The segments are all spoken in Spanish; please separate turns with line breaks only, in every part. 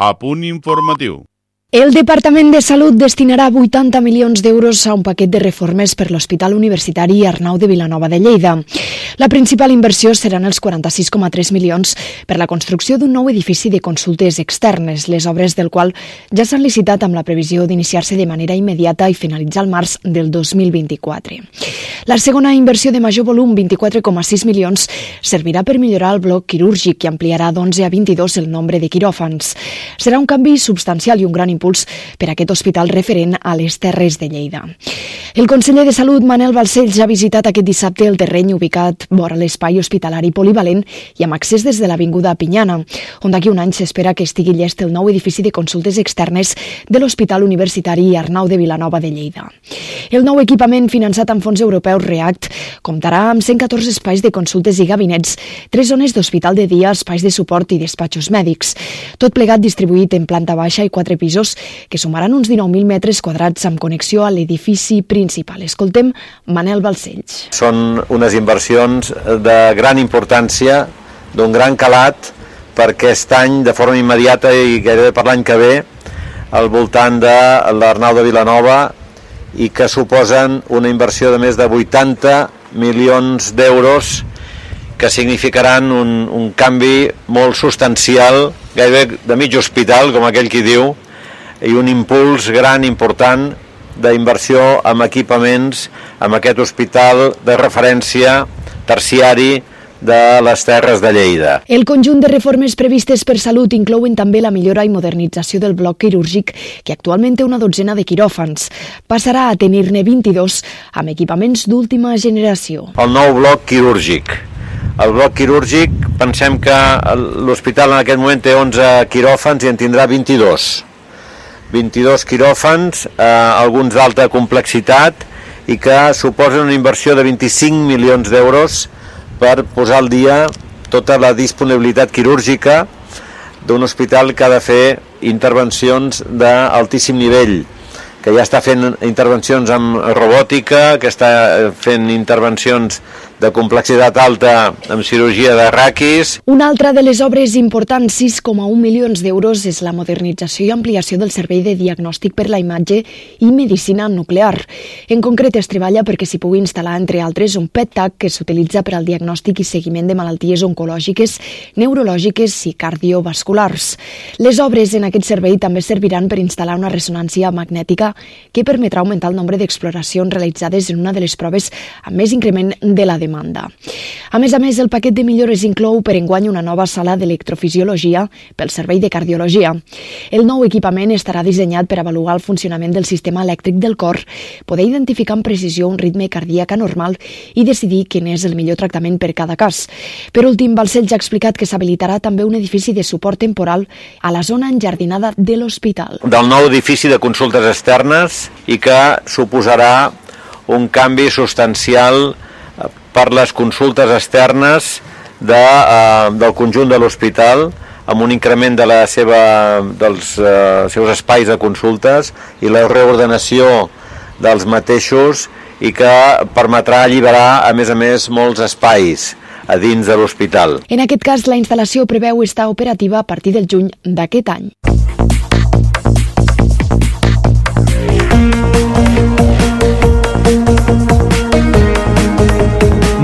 A punt informatiu.
El Departament de Salut destinarà 80 milions d'euros a un paquet de reformes per l'Hospital Universitari Arnau de Vilanova de Lleida. La principal inversió seran els 46,3 milions per la construcció d'un nou edifici de consultes externes, les obres del qual ja s'han licitat amb la previsió d'iniciar-se de manera immediata i finalitzar el març del 2024. La segona inversió de major volum, 24,6 milions, servirà per millorar el bloc quirúrgic i ampliarà d'11 a 22 el nombre de quiròfans. Serà un canvi substancial i un gran impuls per a aquest hospital referent a les Terres de Lleida. El conseller de Salut, Manel Balcells, ha visitat aquest dissabte el terreny ubicat vora l'espai hospitalari polivalent i amb accés des de l'Avinguda Pinyana, on d'aquí un any s'espera que estigui llest el nou edifici de consultes externes de l'Hospital Universitari Arnau de Vilanova de Lleida. El nou equipament finançat amb fons europeus REACT comptarà amb 114 espais de consultes i gabinets, tres zones d'hospital de dia, espais de suport i despatxos mèdics. Tot plegat distribuït en planta baixa i quatre pisos que sumaran uns 19.000 metres quadrats amb connexió a l'edifici principal. Escoltem Manel Balcells.
Són unes inversions de gran importància, d'un gran calat, per aquest any, de forma immediata i gairebé per l'any que ve, al voltant de l'Arnau de Vilanova i que suposen una inversió de més de 80 milions d'euros que significaran un, un canvi molt substancial, gairebé de mig hospital, com aquell qui diu, i un impuls gran, important, d'inversió amb equipaments, amb aquest hospital de referència terciari de les Terres de Lleida.
El conjunt de reformes previstes per Salut inclouen també la millora i modernització del bloc quirúrgic, que actualment té una dotzena de quiròfans. Passarà a tenir-ne 22 amb equipaments d'última generació.
El nou bloc quirúrgic. El bloc quirúrgic, pensem que l'hospital en aquest moment té 11 quiròfans i en tindrà 22 22 quiròfans, eh, alguns d'alta complexitat i que suposen una inversió de 25 milions d'euros per posar al dia tota la disponibilitat quirúrgica d'un hospital que ha de fer intervencions d'altíssim nivell que ja està fent intervencions amb robòtica, que està fent intervencions de complexitat alta amb cirurgia de raquis.
Una altra de les obres importants, 6,1 milions d'euros, és la modernització i ampliació del servei de diagnòstic per la imatge i medicina nuclear. En concret, es treballa perquè s'hi pugui instal·lar, entre altres, un PET-TAC que s'utilitza per al diagnòstic i seguiment de malalties oncològiques, neurològiques i cardiovasculars. Les obres en aquest servei també serviran per instal·lar una ressonància magnètica que permetrà augmentar el nombre d'exploracions realitzades en una de les proves amb més increment de la demanda demanda. A més a més, el paquet de millores inclou per enguany una nova sala d'electrofisiologia pel servei de cardiologia. El nou equipament estarà dissenyat per avaluar el funcionament del sistema elèctric del cor, poder identificar amb precisió un ritme cardíac anormal i decidir quin és el millor tractament per cada cas. Per últim, Balcells ha explicat que s'habilitarà també un edifici de suport temporal a la zona enjardinada de l'hospital.
Del nou edifici de consultes externes i que suposarà un canvi substancial per les consultes externes de, eh, del conjunt de l'hospital amb un increment de la seva, dels eh, seus espais de consultes i la reordenació dels mateixos i que permetrà alliberar, a més a més, molts espais a dins de l'hospital.
En aquest cas, la instal·lació preveu estar operativa a partir del juny d'aquest any.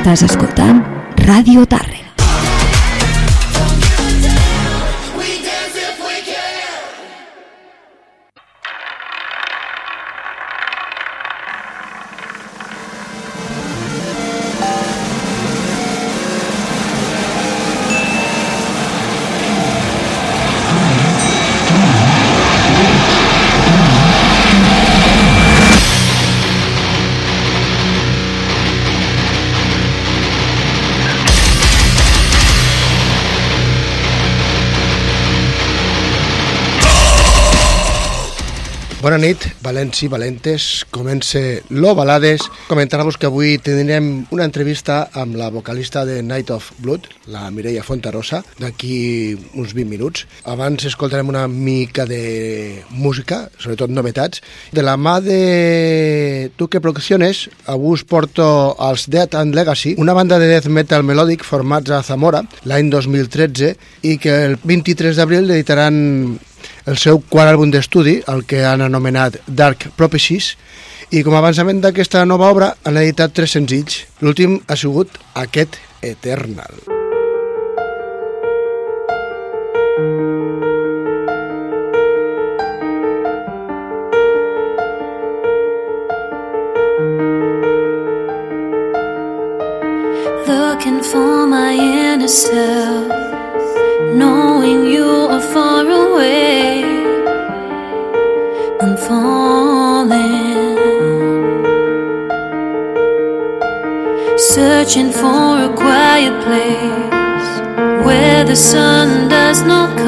Estàs escoltant Radio Tarre.
Bona nit, valents i valentes. Comença Lo Balades. Comentar-vos que avui tindrem una entrevista amb la vocalista de Night of Blood, la Mireia Fontarosa, d'aquí uns 20 minuts. Abans escoltarem una mica de música, sobretot novetats. De la mà de Tuque Producciones, avui us porto als Death and Legacy, una banda de death metal melòdic formats a Zamora l'any 2013 i que el 23 d'abril editaran el seu quart àlbum d'estudi, el que han anomenat Dark Prophecies, i com a avançament d'aquesta nova obra han editat tres senzills. L'últim ha sigut aquest Eternal.
Looking for my inner self knowing you are far away. I'm falling, searching for a quiet place where the sun does not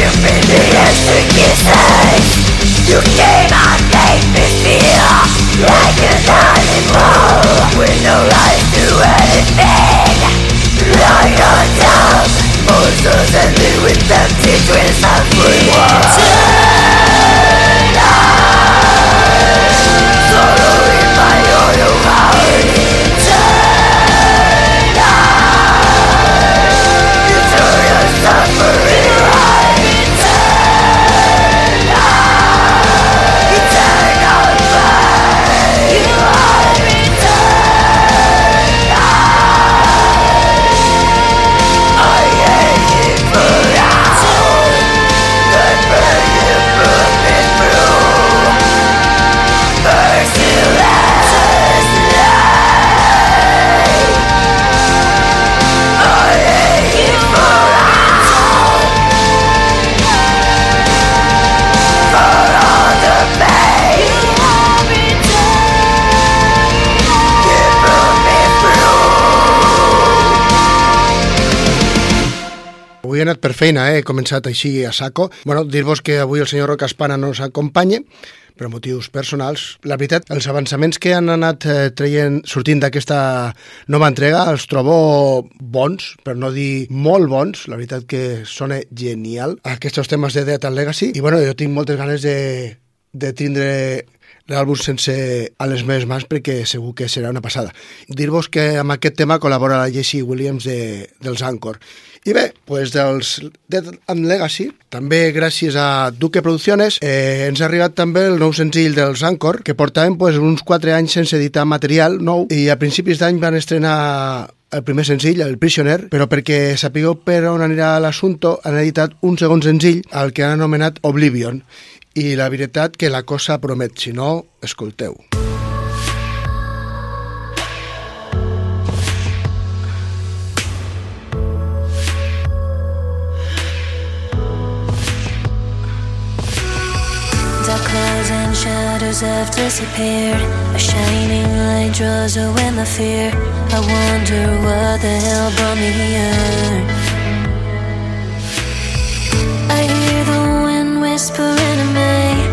You've been the You. came and made me feel Like an animal With no to a dog Monsters and with empty
dreams of free per feina, eh? he començat així a saco. Bueno, dir-vos que avui el senyor Roca Espana no ens acompanya, per motius personals. La veritat, els avançaments que han anat eh, traient, sortint d'aquesta nova entrega els trobo bons, per no dir molt bons. La veritat que sona genial aquests temes de Death and Legacy. I bueno, jo tinc moltes ganes de, de tindre l'àlbum sense a les meves mans perquè segur que serà una passada. Dir-vos que amb aquest tema col·labora la Jessie Williams de, dels Anchor. I bé, pues dels Dead and Legacy, també gràcies a Duque Producciones, eh, ens ha arribat també el nou senzill dels Anchor, que portaven pues, uns 4 anys sense editar material nou i a principis d'any van estrenar el primer senzill, el Prisoner, però perquè sapigueu per on anirà l'assumpte, han editat un segon senzill, el que han anomenat Oblivion, i la veritat que la cosa promet, si no, escolteu.
And shadows have disappeared. A shining light draws away my fear. I wonder what the hell brought me here. Whispering to me.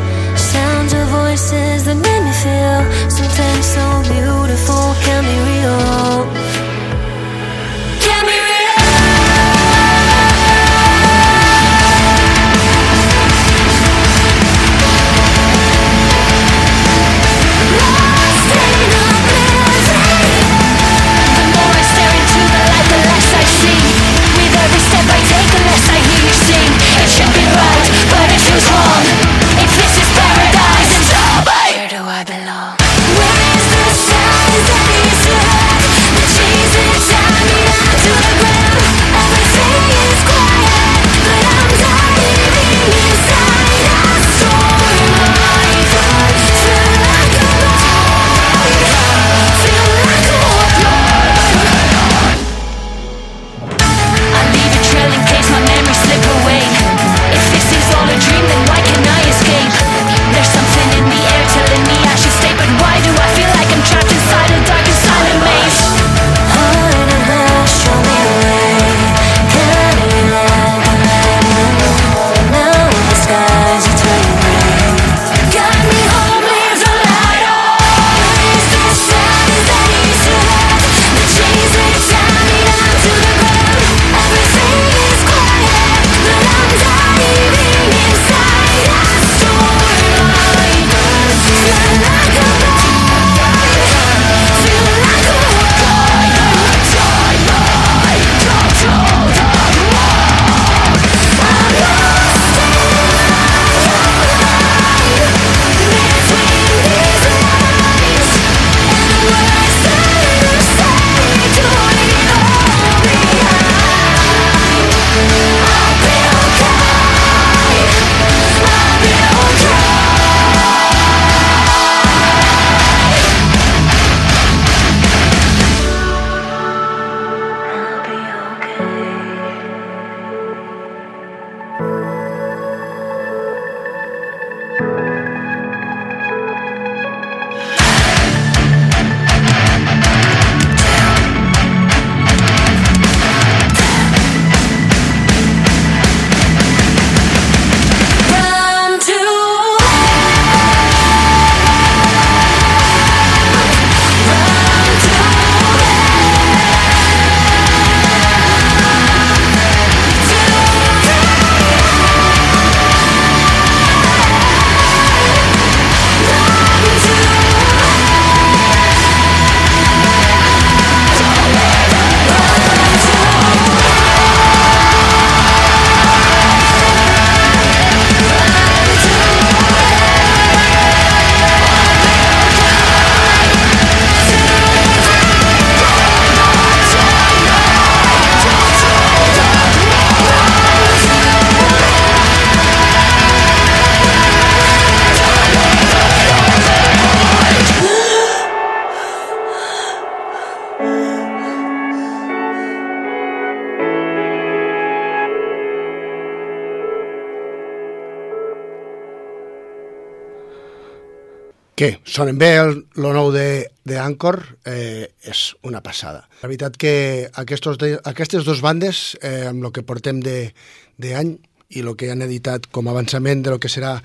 Sonen bé el, lo nou de, de Anchor, eh, és una passada. La veritat que aquestos de, aquestes dues bandes, eh, amb el que portem d'any i el que han editat com a avançament de lo que serà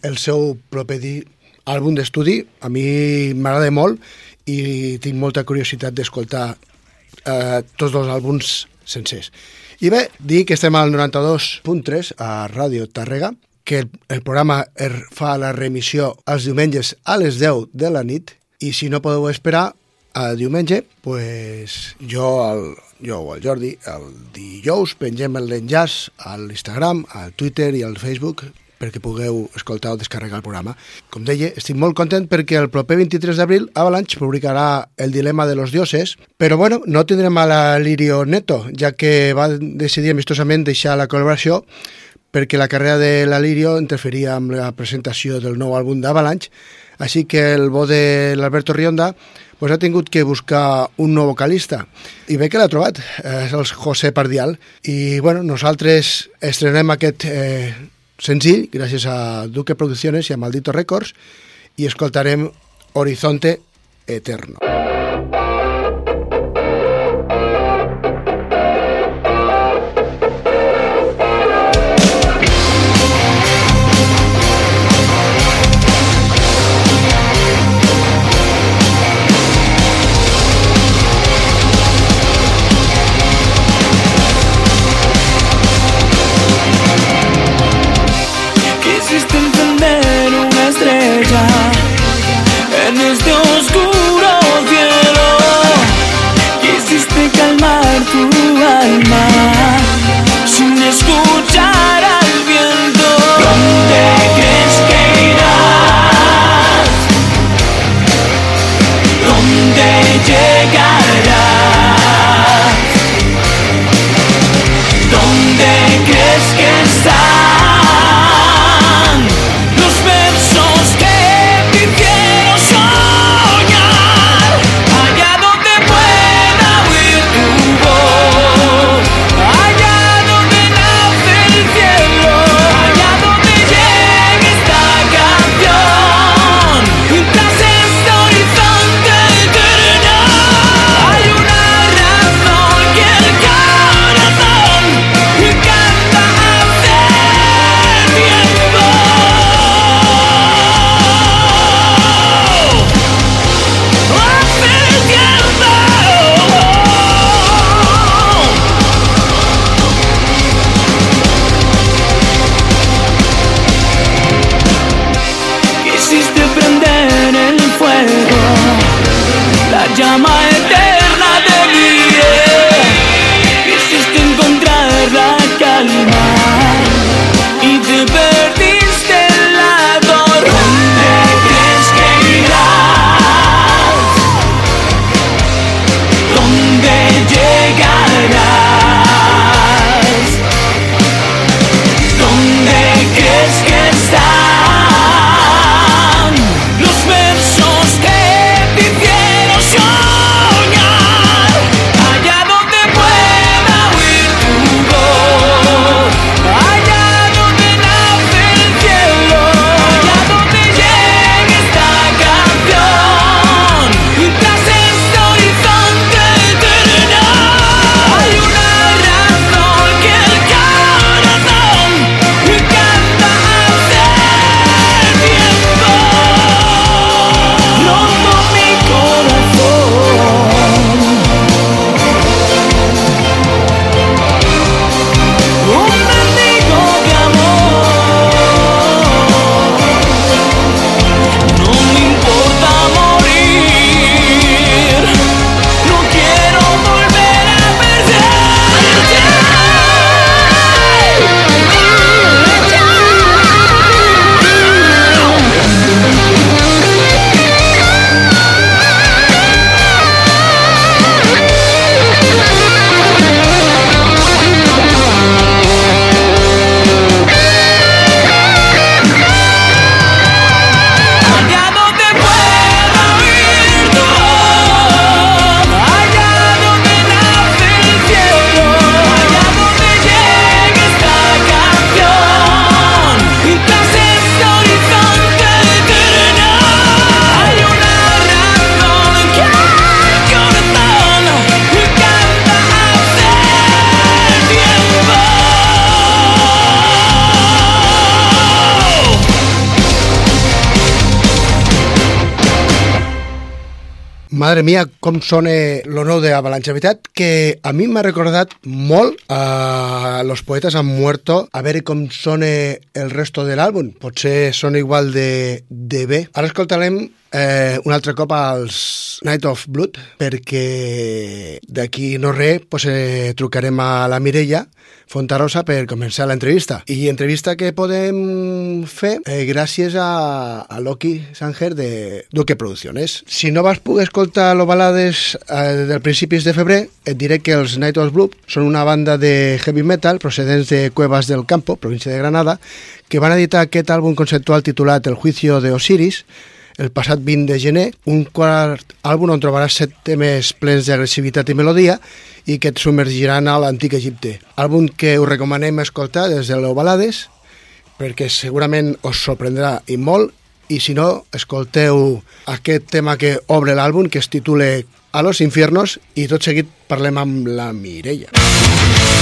el seu proper di, àlbum d'estudi, a mi m'agrada molt i tinc molta curiositat d'escoltar eh, tots els àlbums sencers. I bé, dir que estem al 92.3 a Ràdio Tàrrega, que el, el programa er, fa la remissió els diumenges a les 10 de la nit i si no podeu esperar a diumenge, pues jo, el, jo o el Jordi, el dijous pengem l'enllaç a l'Instagram, al Twitter i al Facebook perquè pugueu escoltar o descarregar el programa. Com deia, estic molt content perquè el proper 23 d'abril Avalanche publicarà El dilema de los dioses, però bueno, no tindrem a la Lirio Neto, ja que va decidir amistosament deixar la col·laboració perquè la carrera de la Lirio interferia amb la presentació del nou àlbum d'Avalanche, així que el bo de l'Alberto Rionda pues, ha tingut que buscar un nou vocalista. I bé que l'ha trobat, és el José Pardial. I bueno, nosaltres estrenem aquest eh, senzill gràcies a Duque Producciones i a Maldito Records i escoltarem Horizonte Eterno.
Horizonte tu alma sin escuchar al viento. ¿Dónde crees que irás? ¿Dónde llegas?
Madre mia, com sona lo nou d'Avalanche. La veritat que a mi m'ha recordat molt a Los poetas han muerto, a veure com sona el resto de l'àlbum. Potser sona igual de, de bé. Ara escoltarem eh, un altre cop als Night of Blood, perquè d'aquí no res pues, eh, trucarem a la Mireia Fontarosa per començar l'entrevista. I entrevista que podem fer eh, gràcies a, a Loki Sanger de Duque Producciones. Si no vas poder escoltar los balades eh, del principis de febrer, et diré que els Night of Blood són una banda de heavy metal procedents de Cuevas del Campo, província de Granada, que van editar aquest àlbum conceptual titulat El juicio de Osiris, el passat 20 de gener, un quart àlbum on trobaràs set temes plens d'agressivitat i melodia i que et submergiran a l'antic Egipte. Àlbum que us recomanem escoltar des de l'Ovalades perquè segurament us sorprendrà i molt i si no, escolteu aquest tema que obre l'àlbum que es titula A los infiernos i tot seguit parlem amb la Mireia.
Abrí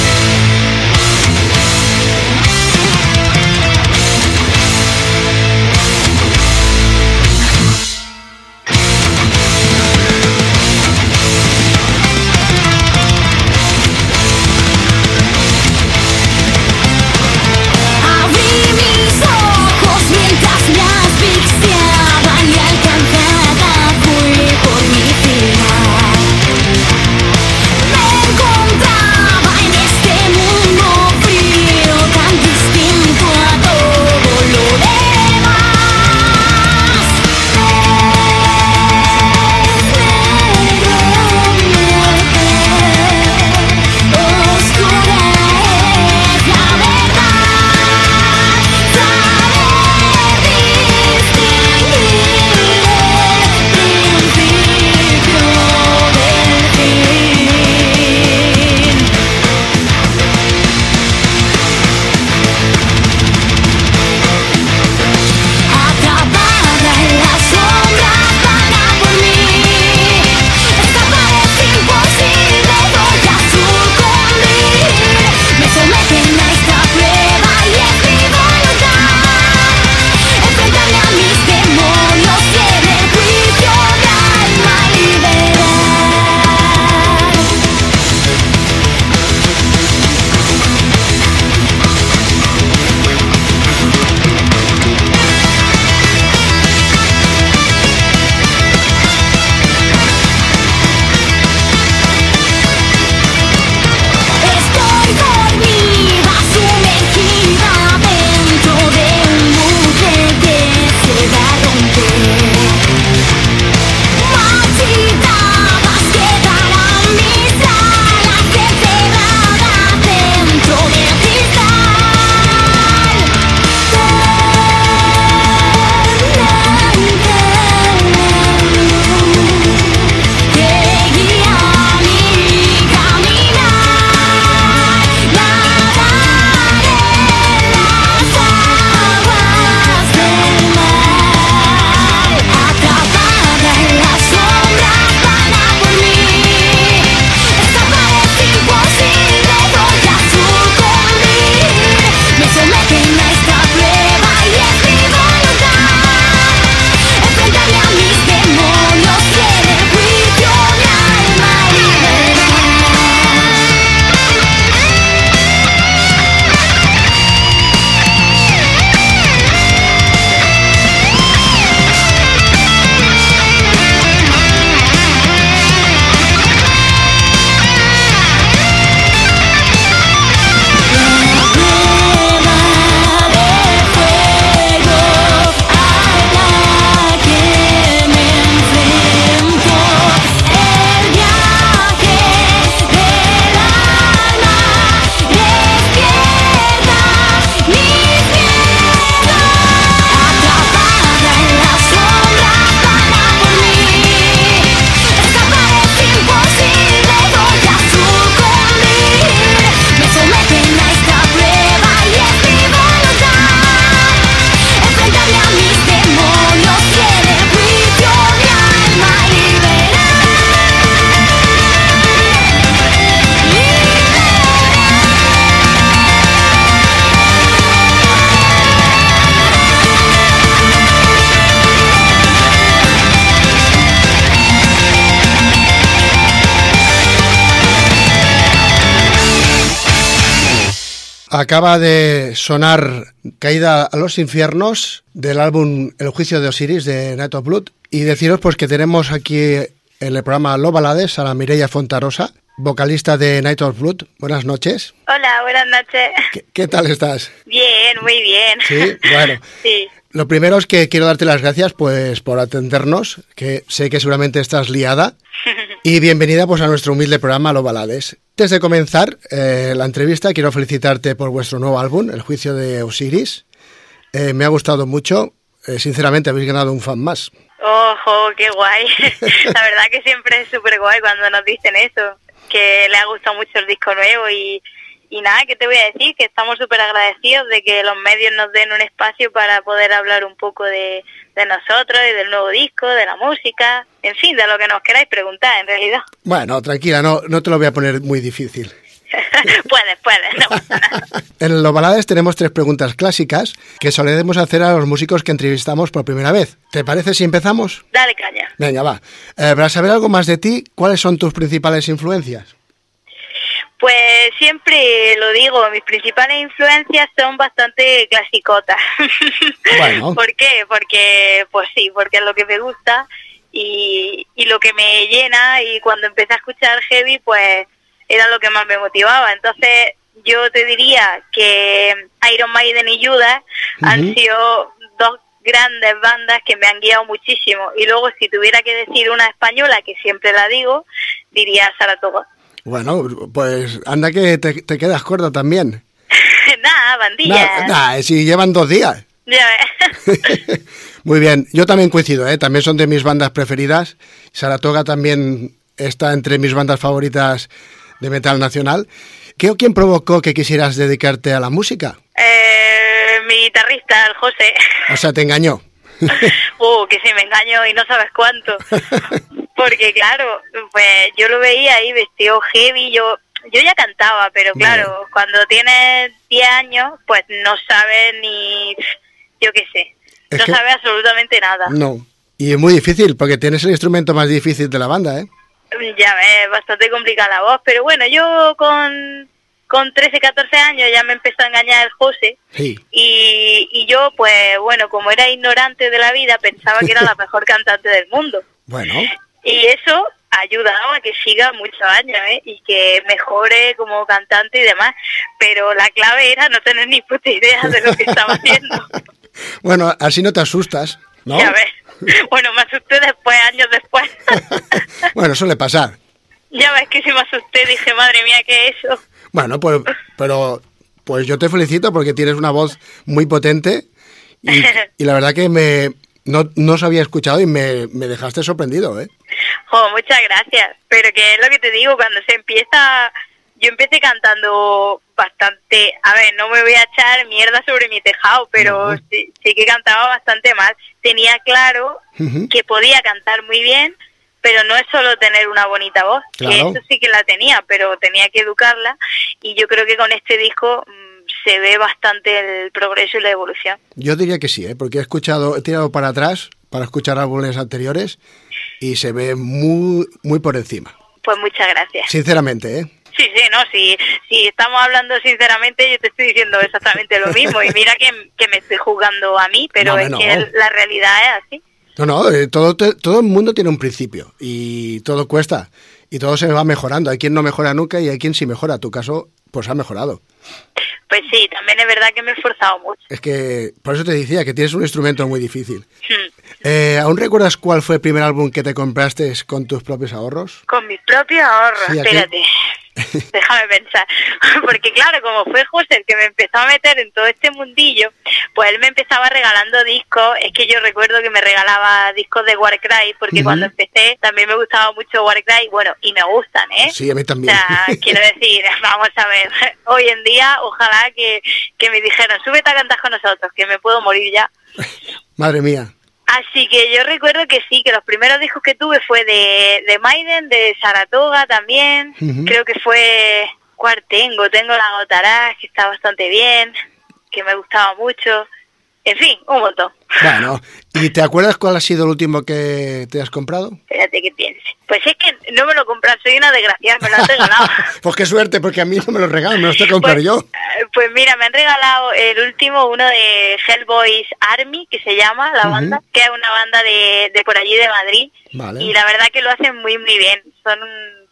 Acaba de sonar Caída a los infiernos del álbum El juicio de Osiris de Night of Blood y deciros pues que tenemos aquí en el programa Lo Balades a la Mireia Fontarosa, vocalista de Night of Blood. Buenas noches.
Hola, buenas noches.
¿Qué, qué tal estás?
Bien, muy bien.
Sí, bueno.
Sí.
Lo primero es que quiero darte las gracias pues por atendernos, que sé que seguramente estás liada. Y bienvenida pues a nuestro humilde programa Lo Balades. Antes de comenzar eh, la entrevista, quiero felicitarte por vuestro nuevo álbum, El juicio de Osiris. Eh, me ha gustado mucho. Eh, sinceramente, habéis ganado un fan más.
Ojo, qué guay. La verdad que siempre es súper guay cuando nos dicen eso, que le ha gustado mucho el disco nuevo y, nada, ¿qué te voy a decir? Que estamos súper agradecidos de que los medios nos den un espacio para poder hablar un poco de nosotros y del nuevo disco, de la música, en fin, de lo que nos queráis preguntar en realidad.
Bueno, tranquila, no, no te lo voy a poner muy difícil.
puedes, puedes, no.
En Los Balades tenemos tres preguntas clásicas que solemos hacer a los músicos que entrevistamos por primera vez. ¿Te parece si empezamos?
Dale caña.
Venga, va. Eh, para saber algo más de ti, ¿cuáles son tus principales influencias?
Pues siempre lo digo, mis principales influencias son bastante clasicotas.
Bueno.
¿Por qué? Porque, pues sí, porque es lo que me gusta y, y lo que me llena y cuando empecé a escuchar heavy, pues era lo que más me motivaba. Entonces yo te diría que Iron Maiden y Judas han sido dos grandes bandas que me han guiado muchísimo. Y luego si tuviera que decir una española, que siempre la digo, diría Saratoga.
Bueno, pues anda que te, te quedas corta también.
Nada, bandilla.
Nah, nah, si llevan dos días.
Ya ves.
Muy bien, yo también coincido, ¿eh? también son de mis bandas preferidas. Saratoga también está entre mis bandas favoritas de metal nacional. ¿Qué o quién provocó que quisieras dedicarte a la música?
Eh, mi guitarrista, el José.
O sea, te engañó.
Uh, que si me engaño y no sabes cuánto. Porque claro, pues yo lo veía ahí vestido heavy, yo yo ya cantaba, pero claro, cuando tienes 10 años, pues no sabes ni, yo qué sé,
Es
no
que-
sabes absolutamente nada.
No. Y es muy difícil, porque tienes el instrumento más difícil de la banda, ¿eh?
Ya ves, bastante complicada la voz, pero bueno, yo con, con 13, 14 años ya me empezó a engañar el José.
Sí.
Y, y yo, pues bueno, como era ignorante de la vida, pensaba que era la mejor cantante del mundo.
Bueno,
Y eso ha ayudado a que siga muchos años ¿eh? y que mejore como cantante y demás. Pero la clave era no tener ni puta idea de lo que estaba haciendo.
Bueno, así no te asustas, ¿no?
Ya ves. Bueno, me asusté después, años después.
bueno, suele pasar.
ya ves que si me asusté, dije, madre mía, ¿qué es eso?
Bueno, pues, pero pues yo te felicito porque tienes una voz muy potente y, y la verdad que me no, no os había escuchado y me, me dejaste sorprendido, ¿eh?
Jo, muchas gracias. Pero que es lo que te digo, cuando se empieza... Yo empecé cantando bastante... A ver, no me voy a echar mierda sobre mi tejado, pero
No.
sí, sí que cantaba bastante mal. Tenía claro que podía cantar muy bien, pero no es solo tener una bonita voz,
Claro.
que eso sí que la tenía, pero tenía que educarla. Y yo creo que con este disco mm, se ve bastante el progreso y la evolución.
Yo diría que sí, ¿eh? porque he escuchado, he tirado para atrás para escuchar álbumes anteriores y se ve muy, muy por encima.
Pues muchas gracias.
Sinceramente, ¿eh?
Sí, sí, no, si, si estamos hablando sinceramente, yo te estoy diciendo exactamente lo mismo. Y mira que, que me estoy jugando a mí, pero
No,
es
no.
que la realidad es así.
No, no, eh, todo, todo el mundo tiene un principio y todo cuesta y todo se va mejorando. Hay quien no mejora nunca y hay quien sí mejora. Tu caso, pues ha mejorado.
Pues sí, también es verdad que me he esforzado mucho.
Es que, por eso te decía que tienes un instrumento muy difícil.
Hmm.
Eh, ¿Aún recuerdas cuál fue el primer álbum que te compraste con tus propios ahorros?
Con mis propios ahorros,
Sí,
espérate. Déjame pensar. Porque claro, como fue José el que me empezó a meter en todo este mundillo, pues él me empezaba regalando discos. Es que yo recuerdo que me regalaba discos de Warcry, porque
Ujú.
cuando empecé también me gustaba mucho Warcry. Bueno, y me gustan, ¿eh?
Sí, a mí
O
también.
sea, quiero decir, vamos a ver, hoy en día ojalá que, que me dijeran, súbete a cantar con nosotros, que me puedo morir ya.
Madre mía.
Así que yo recuerdo que sí, que los primeros discos que tuve fue de, de Maiden, de Saratoga también, creo que fue ¿Cuál tengo? Tengo la Gotarás, que está bastante bien, que me gustaba mucho, en fin, un montón.
Bueno, ¿y te acuerdas cuál ha sido el último que te has comprado?
Espérate que piense. Pues es que no me lo compras, soy una desgraciada, me lo han regalado.
Pues qué suerte, porque a mí no me lo regalan, me tengo que comprar
Pues,
yo.
eh, Pues mira, me han regalado el último, uno de Hellboys Army, que se llama la banda, que es una banda de, de por allí de Madrid.
Vale.
Y la verdad que lo hacen muy, muy bien. Son,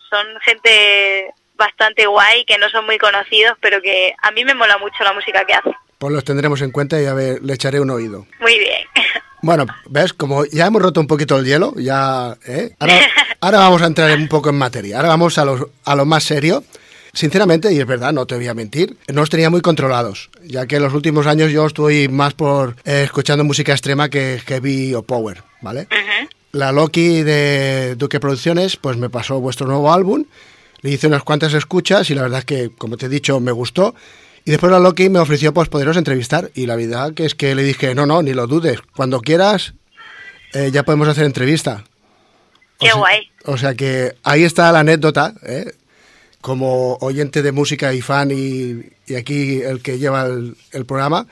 son gente bastante guay, que no son muy conocidos, pero que a mí me mola mucho la música que hacen.
Pues los tendremos en cuenta y a ver, le echaré un oído.
Muy bien.
Bueno, ¿ves? Como ya hemos roto un poquito el hielo, ya... ¿eh? Ahora, ahora vamos a entrar un poco en materia. Ahora vamos a lo, a lo más serio. Sinceramente, y es verdad, no te voy a mentir, no los tenía muy controlados, ya que en los últimos años yo estoy más por eh, escuchando música extrema que heavy o power, ¿vale?
Ujú.
La Loki de Duque Producciones, pues me pasó vuestro nuevo álbum, le hice unas cuantas escuchas y la verdad es que, como te he dicho, me gustó. Y después la Loki me ofreció pues poderos entrevistar y la verdad que es que le dije, no, no, ni lo dudes, cuando quieras eh, ya podemos hacer entrevista. O
Qué
sea-
guay.
O sea que ahí está la anécdota, ¿eh? como oyente de música y fan y, y aquí el que lleva el, el programa,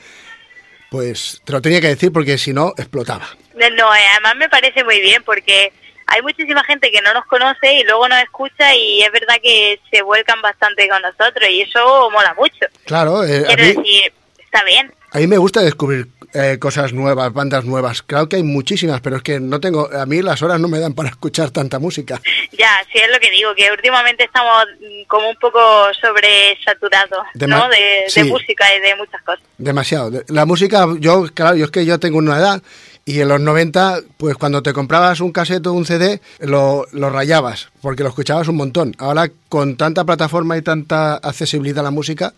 pues te lo tenía que decir porque si no explotaba.
No, eh, además me parece muy bien porque hay muchísima gente que no nos conoce y luego nos escucha y es verdad que se vuelcan bastante con nosotros y eso mola mucho.
Claro, eh, a,
Quiero
mí,
decir, está bien.
a mí me gusta descubrir eh, cosas nuevas, bandas nuevas. Claro que hay muchísimas, pero es que no tengo, a mí las horas no me dan para escuchar tanta música.
Ya, sí es lo que digo, que últimamente estamos mm, como un poco sobresaturados,
De
¿no? De, de
sí.
música y de muchas cosas.
Demasiado. De- La música, yo, claro, yo es que yo tengo una edad y en los 90, pues cuando te comprabas un cassette o un CD, lo, lo rayabas, porque lo escuchabas un montón. Ahora, con tanta plataforma y tanta accesibilidad a la música,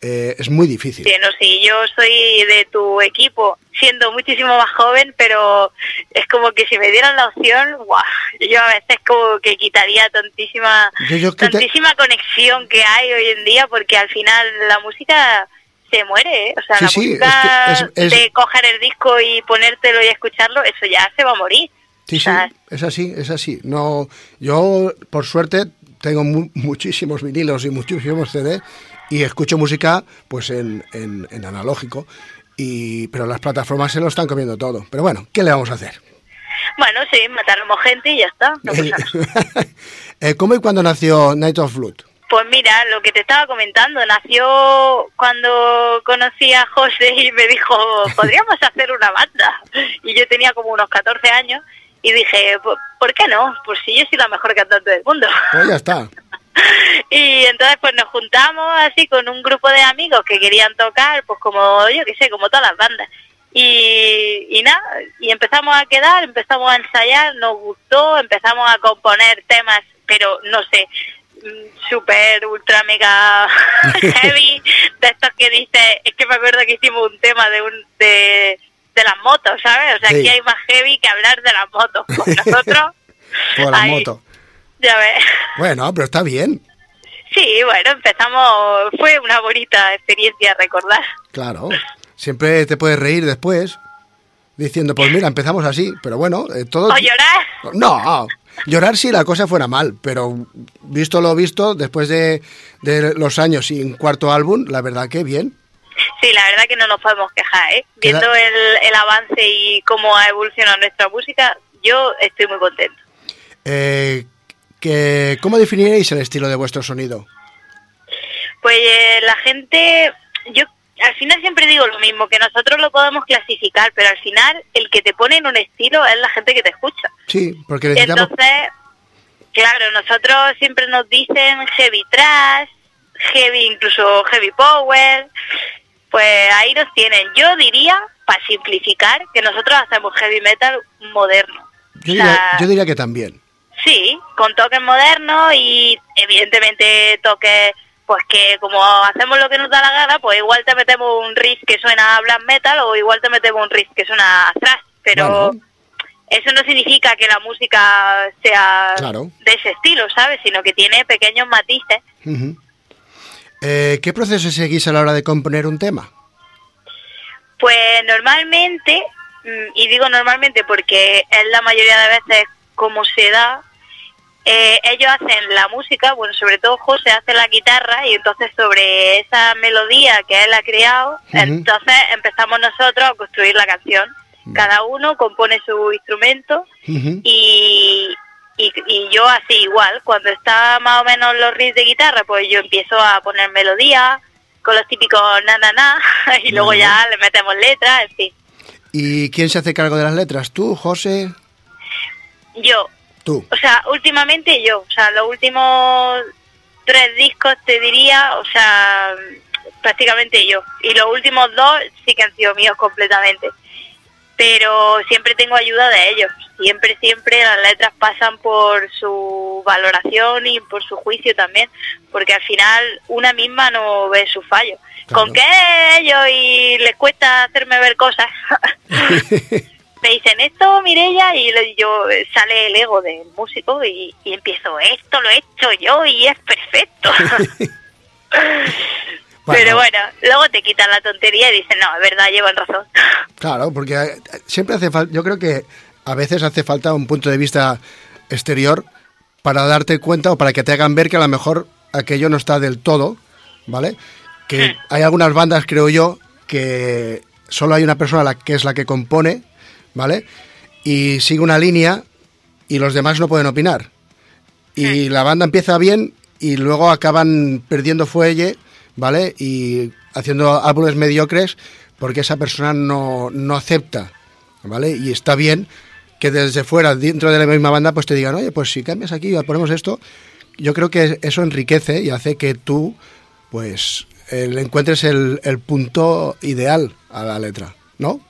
eh, es muy difícil.
Sí, no, sí, yo soy de tu equipo, siendo muchísimo más joven, pero es como que si me dieran la opción, ¡guau! yo a veces como que quitaría tantísima,
Yo- yo
tantísima conexión que hay hoy en día, porque al final la música se muere, ¿eh? o sea,
Sí,
la
sí,
música
es que es- es-
de coger el disco y ponértelo y escucharlo, eso ya se va a morir.
Sí,
O
sí,
sea,
es así, es así. No, yo, por suerte, tengo mu- muchísimos vinilos y muchísimos CD y escucho música pues en, en- en analógico, y, pero las plataformas se lo están comiendo todo. Pero bueno, ¿qué le vamos a hacer?
Bueno, sí, mataremos gente y ya está. no pasa nada.
Eh, ¿Cómo y cuándo nació Night of Blood?
Pues mira, lo que te estaba comentando, nació cuando conocí a José y me dijo, podríamos hacer una banda. Y yo tenía como unos 14 años y dije, "¿Por- ¿por qué no? Pues si yo soy la mejor cantante del mundo.
Pues ya está.
Y entonces pues nos juntamos así con un grupo de amigos que querían tocar, pues como yo que sé, como todas las bandas. Y, y nada, y empezamos a quedar, empezamos a ensayar, nos gustó, empezamos a componer temas, pero no sé, super, ultra, mega heavy, de estos que dice, es que me acuerdo que hicimos un tema de un de, de las motos, ¿sabes? O sea,
Sí.
aquí hay más heavy que hablar de las motos. Pues nosotros,
Por la
ahí,
moto.
ya ves.
Bueno, pero está bien.
Sí, bueno, empezamos, fue una bonita experiencia recordar.
Claro. Siempre te puedes reír después diciendo, pues mira, empezamos así, pero bueno, eh, todo...
O llorar.
No, llorar si la cosa fuera mal, pero visto lo visto, después de, de los años y un cuarto álbum, la verdad que bien.
Sí, la verdad que no nos podemos quejar, ¿eh?
Queda-
Viendo el, el avance y cómo ha evolucionado nuestra música, yo estoy muy contento.
Eh, que, ¿Cómo definiríais el estilo de vuestro sonido?
Pues eh, la gente, yo al final siempre digo lo mismo, que nosotros lo podemos clasificar, pero al final el que te pone en un estilo es la gente que te escucha.
Sí, porque necesitamos...
Entonces, claro, nosotros siempre nos dicen heavy trash, heavy, incluso heavy power, pues ahí nos tienen. Yo diría, para simplificar, que nosotros hacemos heavy metal moderno.
Yo
O
diría,
sea,
yo diría que también.
Sí, con toques modernos y evidentemente toques, pues que como hacemos lo que nos da la gana, pues igual te metemos un riff que suena a black metal o igual te metemos un riff que suena a thrash, pero
Bueno.
eso no significa que la música sea
Claro.
de ese estilo, ¿sabes? Sino que tiene pequeños matices.
Ujú. Eh, ¿Qué proceso seguís a la hora de componer un tema?
Pues normalmente, mm, y digo normalmente porque es la mayoría de veces como se da, eh, ellos hacen la música, bueno, sobre todo José hace la guitarra y entonces sobre esa melodía que él ha creado, entonces empezamos nosotros a construir la canción. Cada uno compone su instrumento y, y, y yo así igual, cuando está más o menos los riffs de guitarra, pues yo empiezo a poner melodía con los típicos na na na y luego ya le metemos letras, en fin.
¿Y quién se hace cargo de las letras? ¿Tú, José?
Yo,
Tú.
o sea, últimamente yo, o sea, los últimos tres discos te diría, o sea, prácticamente yo. Y los últimos dos sí que han sido míos completamente. Pero siempre tengo ayuda de ellos. Siempre, siempre las letras pasan por su valoración y por su juicio también. Porque al final una misma no ve su fallo.
Claro.
Con que ellos y les cuesta hacerme ver cosas. me dicen esto, Mirella, y yo sale el ego del músico y, y empiezo, esto lo he hecho yo y es perfecto. Pero bueno, luego te quitan la tontería y dicen, no, es verdad, llevan razón.
Claro, porque eh, siempre hace falta, yo creo que a veces hace falta un punto de vista exterior para darte cuenta o para que te hagan ver que a lo mejor aquello no está del todo, ¿vale? Que hay algunas bandas, creo yo, que solo hay una persona la que es la que compone, ¿vale? Y sigue una línea y los demás no pueden opinar. Y la banda empieza bien y luego acaban perdiendo fuelle, ¿vale? Y haciendo álbumes mediocres porque esa persona no, no acepta, ¿vale? Y está bien que desde fuera, dentro de la misma banda, pues te digan, oye, pues si cambias aquí, ponemos esto. Yo creo que eso enriquece y hace que tú, pues, le encuentres el, el punto ideal a la letra, ¿no?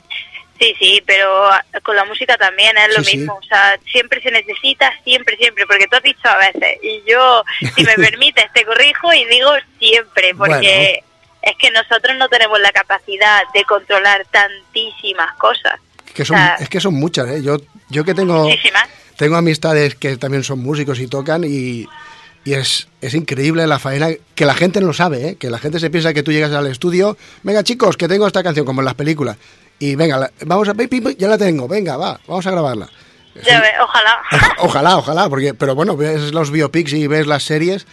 Sí, sí, pero con la música también es lo
Sí, sí.
mismo. O sea, siempre se necesita, siempre, siempre, porque tú has dicho a veces. Y yo, si me permites, te corrijo y digo siempre, porque es que nosotros no tenemos la capacidad de controlar tantísimas cosas.
Que son,
O sea,
es que son muchas, ¿eh? Yo, yo que tengo...
Muchísimas.
Tengo amistades que también son músicos y tocan y, y es, es increíble la faena que la gente no sabe, ¿eh? que la gente se piensa que tú llegas al estudio, venga chicos, que tengo esta canción como en las películas y venga, la- vamos a, ya la tengo, venga, va, vamos a grabarla.
Ya ves, ojalá.
Ojalá, ojalá, porque, pero bueno, ves los biopics y ves las series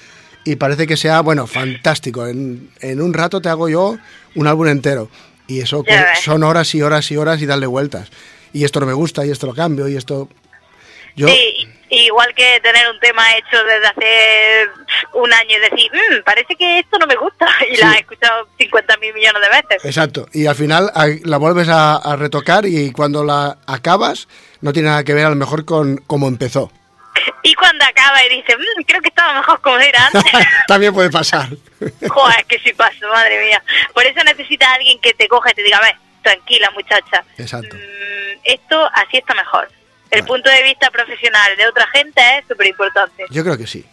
y parece que sea, bueno, fantástico. En, en un rato te hago yo un álbum entero. Y eso que son horas y horas y horas y darle vueltas. Y esto no me gusta y esto lo cambio y esto... Yo,
Sí, igual que tener un tema hecho desde hace un año y decir, "Mm, parece que esto no me gusta, y
Sí.
la he escuchado 50 mil millones de veces.
Exacto. Y al final la vuelves a, a retocar y cuando la acabas no tiene nada que ver a lo mejor con cómo empezó.
Y cuando acaba y dice, "Mm, creo que estaba mejor como era antes.
También puede pasar.
Joder, que sí paso, madre mía. Por eso necesitas a alguien que te coja y te diga, a ver, tranquila muchacha.
Exacto.
Mm, esto así está mejor. El punto de vista profesional de otra gente es súper importante.
Yo creo que sí.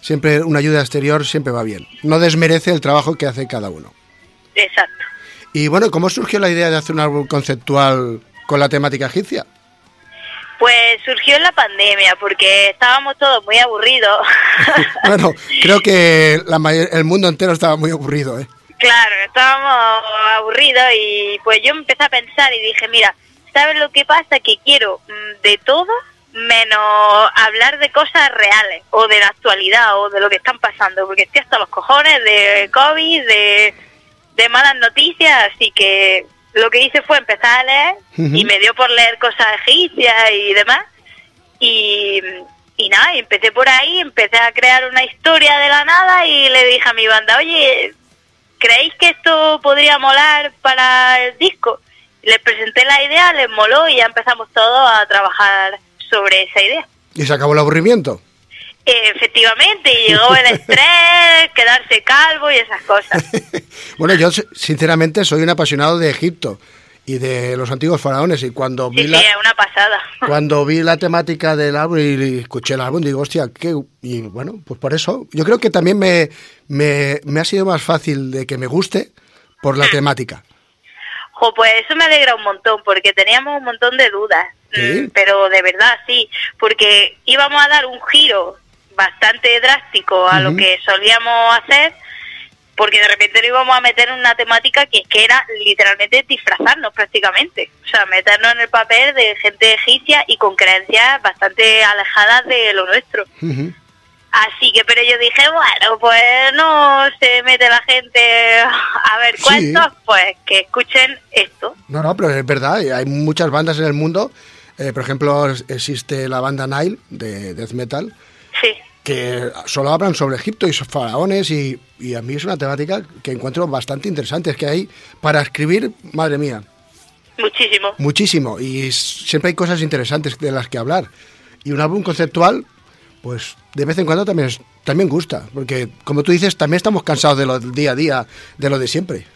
Siempre una ayuda exterior siempre va bien. No desmerece el trabajo que hace cada uno.
Exacto.
Y bueno, ¿cómo surgió la idea de hacer un álbum conceptual con la temática egipcia?
Pues surgió en la pandemia porque estábamos todos muy aburridos.
Bueno, creo que la mayor- el mundo entero estaba muy aburrido, ¿eh?
Claro, estábamos aburridos y pues yo empecé a pensar y dije, mira, ¿sabes lo que pasa? Que quiero mm, de todo menos hablar de cosas reales o de la actualidad o de lo que están pasando, porque estoy hasta los cojones de COVID, de, de malas noticias, así que lo que hice fue empezar a leer y me dio por leer cosas egipcias y demás. Y, y nada, y empecé por ahí, empecé a crear una historia de la nada y le dije a mi banda, oye, ¿creéis que esto podría molar para el disco? Les presenté la idea, les moló y ya empezamos todos a trabajar sobre esa idea.
Y se acabó el aburrimiento.
Efectivamente, y llegó el estrés, quedarse calvo y esas cosas.
bueno, yo sinceramente soy un apasionado de Egipto y de los antiguos faraones y cuando vi
Sí,
la,
sí, es una pasada.
cuando vi la temática del álbum y escuché el álbum digo, hostia, qué y bueno, pues por eso yo creo que también me, me, me ha sido más fácil de que me guste por la temática.
Jo, pues eso me alegra un montón, porque teníamos un montón de dudas. Mm, Pero de verdad, sí, porque íbamos a dar un giro bastante drástico a lo que solíamos hacer, porque de repente nos íbamos a meter en una temática que, que era literalmente disfrazarnos prácticamente. O sea, meternos en el papel de gente egipcia y con creencias bastante alejadas de lo nuestro. Así que, pero yo dije, bueno, pues no se mete la gente a ver
Sí.
cuentos, pues que escuchen esto.
No, no, pero es verdad, hay muchas bandas en el mundo. eh, por ejemplo, existe la banda Nile de death metal
Sí.
que solo hablan sobre Egipto y sus faraones y, y a mí es una temática que encuentro bastante interesante. Es que hay para escribir, madre mía,
Muchísimo.
muchísimo y siempre hay cosas interesantes de las que hablar. Y un álbum conceptual, pues de vez en cuando también, es- también gusta, porque como tú dices, también estamos cansados de lo del día a día, de lo de siempre.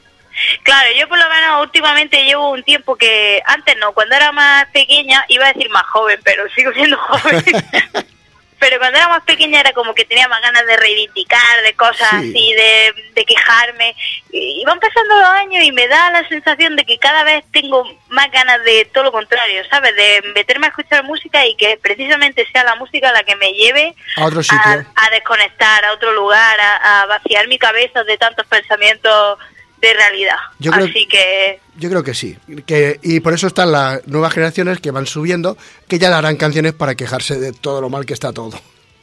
Claro, yo por lo menos últimamente llevo un tiempo que antes no, cuando era más pequeña, iba a decir más joven, pero sigo siendo joven. pero cuando era más pequeña era como que tenía más ganas de reivindicar, de cosas
Sí.
así, de, de quejarme. Y van pasando los años y me da la sensación de que cada vez tengo más ganas de todo lo contrario, ¿sabes? De meterme a escuchar música y que precisamente sea la música la que me lleve
A otro sitio.
a, a desconectar, a otro lugar, a, a vaciar mi cabeza de tantos pensamientos de realidad.
Yo creo-
Así que
Yo creo que sí. Que, y por eso están las nuevas generaciones que van subiendo, que ya harán canciones para quejarse de todo lo mal que está todo.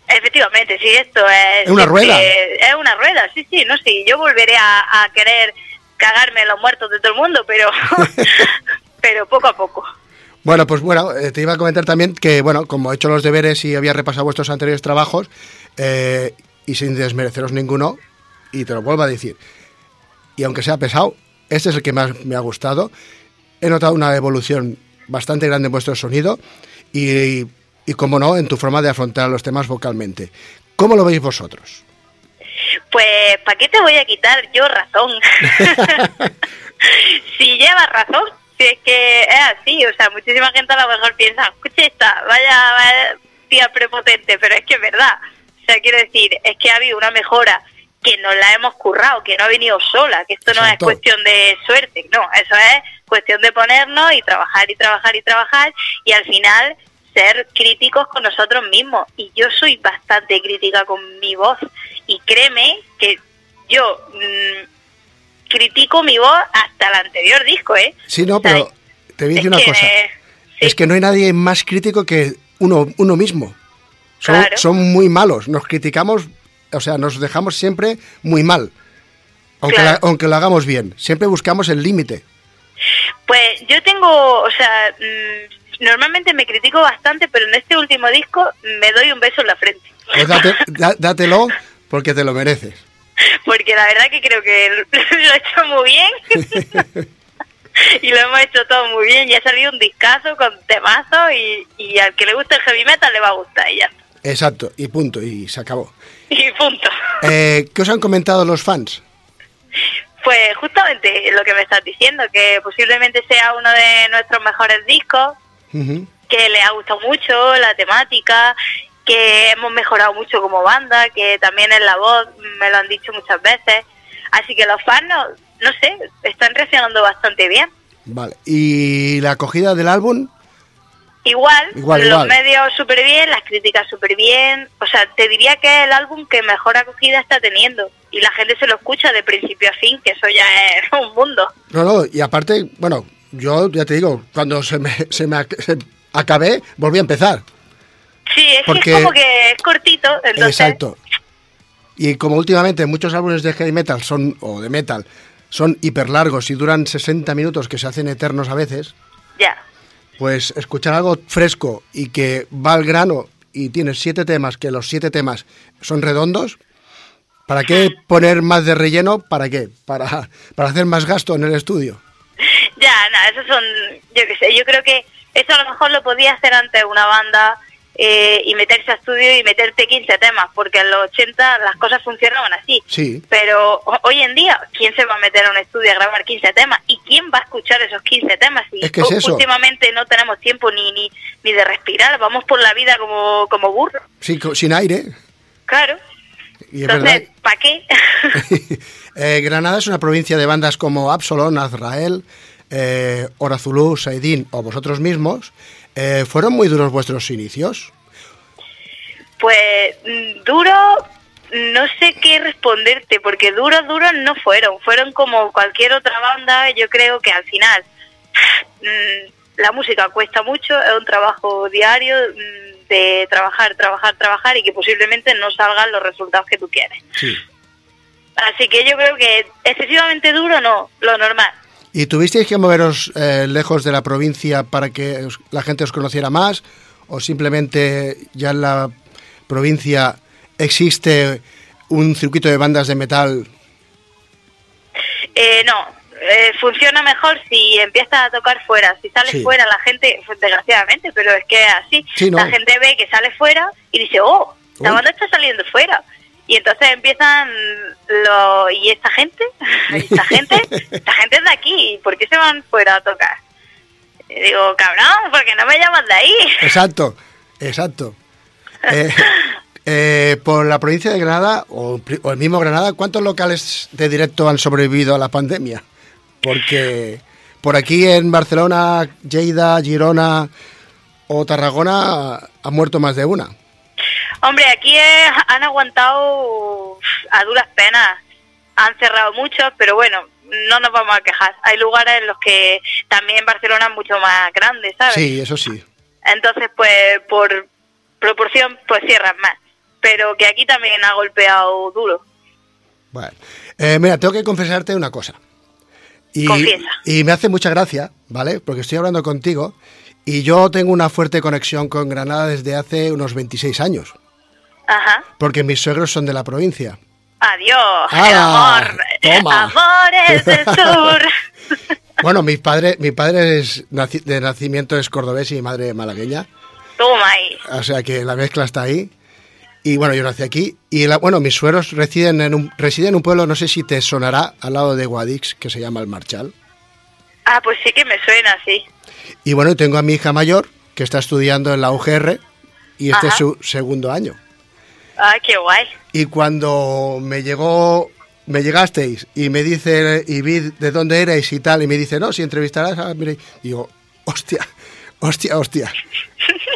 efectivamente, sí, esto es...
Es una rueda.
Es una rueda, sí, sí, no sí. Yo volveré a, a querer cagarme en los muertos de todo el mundo, pero, pero poco a poco.
Bueno, pues bueno, eh, te iba a comentar también que, bueno, como he hecho los deberes y había repasado vuestros anteriores trabajos, eh, y sin desmereceros ninguno, y te lo vuelvo a decir, y aunque sea pesado, este es el que más me ha gustado. He notado una evolución bastante grande en vuestro sonido y, y como no, en tu forma de afrontar los temas vocalmente. ¿Cómo lo veis vosotros?
Pues, ¿para qué te voy a quitar yo razón? si llevas razón, si es que es así, o sea, muchísima gente a lo mejor piensa, escucha esta, vaya, vaya tía prepotente, pero es que es verdad. O sea, quiero decir, es que ha habido una mejora que nos la hemos currado, que no ha venido sola, que esto no es cuestión de suerte, no, eso es cuestión de ponernos y trabajar y trabajar y trabajar y al final ser críticos con nosotros mismos. Y yo soy bastante crítica con mi voz y créeme que yo mm, critico mi voz hasta el anterior disco, ¿eh?
Sí, no, pero te voy a decir
es
una
que,
cosa.
sí.
Es que no hay nadie más crítico que uno, uno mismo. Son,
Claro.
son muy malos. Nos criticamos, o sea, nos dejamos siempre muy mal. Aunque,
Claro.
la- aunque lo hagamos bien. Siempre buscamos el límite.
Pues yo tengo, o sea, mm, normalmente me critico bastante, pero en este último disco me doy un beso en la frente.
Pues date- da- dátelo porque te lo mereces.
Porque la verdad que creo que lo he hecho muy bien. y lo hemos hecho todo muy bien. Y ha salido un discazo con temazo y, y al que le gusta el heavy metal le va a gustar y ya está.
Exacto, y punto, y se acabó.
Y punto.
Eh, ¿Qué os han comentado los fans?
Pues justamente lo que me estás diciendo, que posiblemente sea uno de nuestros mejores discos, que les ha gustado mucho la temática, que hemos mejorado mucho como banda, que también en la voz me lo han dicho muchas veces. Así que los fans, no, no sé, están reaccionando bastante bien.
Vale. ¿Y la acogida del álbum?
Igual,
Igual,
los
igual.
medios súper bien, las críticas súper bien. O sea, te diría que es el álbum que mejor acogida está teniendo. Y la gente se lo escucha de principio a fin, que eso ya es un mundo.
No, no, y aparte, bueno, yo ya te digo, cuando se me, se me se acabé, volví a empezar.
Sí, es
Porque-
que es como que es cortito, entonces...
Exacto. Y como últimamente muchos álbumes de heavy metal son, o de metal, son hiper largos y duran 60 minutos que se hacen eternos a veces,
Ya.
Pues escuchar algo fresco y que va al grano y tienes siete temas, que los siete temas son redondos, ¿para qué poner más de relleno? ¿Para qué? Para, para hacer más gasto en el estudio.
Ya, no, esos son, yo qué sé, yo creo que eso a lo mejor lo podía hacer antes una banda eh, y meterse a estudio y meterte 15 temas, porque en los 80 las cosas funcionaban así.
Sí,
Pero ho- hoy en día, ¿quién se va a meter a un estudio a grabar 15 temas? ¿Y quién va a escuchar esos 15 temas? Y
Es que es
u-
eso.
últimamente no tenemos tiempo ni, ni, ni de respirar, vamos por la vida como, como burros.
sí, sin aire.
Claro.
Y.
Entonces, ¿para qué?
Eh, Granada es una provincia de bandas como Absalón, Azrael, eh, Orazulú, Saidín o vosotros mismos. Eh, ¿Fueron muy duros vuestros inicios?
Pues mm, duro, no sé qué responderte, porque duros, duros no fueron. Fueron como cualquier otra banda. Yo creo que al final mm, la música cuesta mucho, es un trabajo diario mm, de trabajar, trabajar, trabajar y que posiblemente no salgan los resultados que tú quieres.
Sí.
Así que yo creo que excesivamente duro no, lo normal.
¿Y tuvisteis que moveros eh, lejos de la provincia para que os- la gente os conociera más? ¿O simplemente ya en la provincia existe un circuito de bandas de metal.
Eh, no, eh, funciona mejor si empiezas a tocar fuera. Si sales
Sí.
fuera, la gente, desgraciadamente, pero es que así,
Sí, no.
la gente ve que sale fuera y dice, oh, la
Uy.
banda está saliendo fuera. Y entonces empiezan lo ¿y esta gente? ¿Esta gente? Esta gente es de aquí, ¿por qué se van fuera a tocar? Y digo, cabrón, porque no me llamas de ahí.
Exacto, exacto. Eh, eh, por la provincia de Granada, o, el mismo Granada, ¿cuántos locales de directo han sobrevivido a la pandemia? Porque por aquí en Barcelona, Lleida, Girona o Tarragona han muerto más de una.
Hombre, aquí es- han aguantado a duras penas. Han cerrado muchos, pero bueno, no nos vamos a quejar. Hay lugares en los que también Barcelona es mucho más grande, ¿sabes?
Sí, eso sí.
Entonces, pues, por proporción, pues cierran más. Pero que aquí también ha golpeado duro.
Bueno, eh, mira, tengo que confesarte una cosa. Y,
Confiesa.
y me hace mucha gracia, ¿vale? Porque estoy hablando contigo y yo tengo una fuerte conexión con Granada desde hace unos 26 años,
Ajá.
porque mis suegros son de la provincia.
Adiós, el
¡Hala!
amor.
Toma.
Amores del sur.
Bueno, mi padre, mi padre es naci- de nacimiento es cordobés y mi madre malagueña,
Toma ahí.
o sea que la mezcla está ahí. Y bueno, yo nací aquí. Y la- bueno, mis suegros residen en, un, residen en un pueblo, no sé si te sonará, al lado de Guadix, que se llama El Marchal.
Ah, pues sí que me suena, sí.
Y bueno, tengo a mi hija mayor, que está estudiando en la UGR, y este
Ajá.
es su segundo año.
Ah, qué guay.
Y cuando me llegó, me llegasteis y me dice, y vi de dónde erais y tal, y me dice, no, si entrevistarás a... Mire, y digo, hostia, hostia, hostia.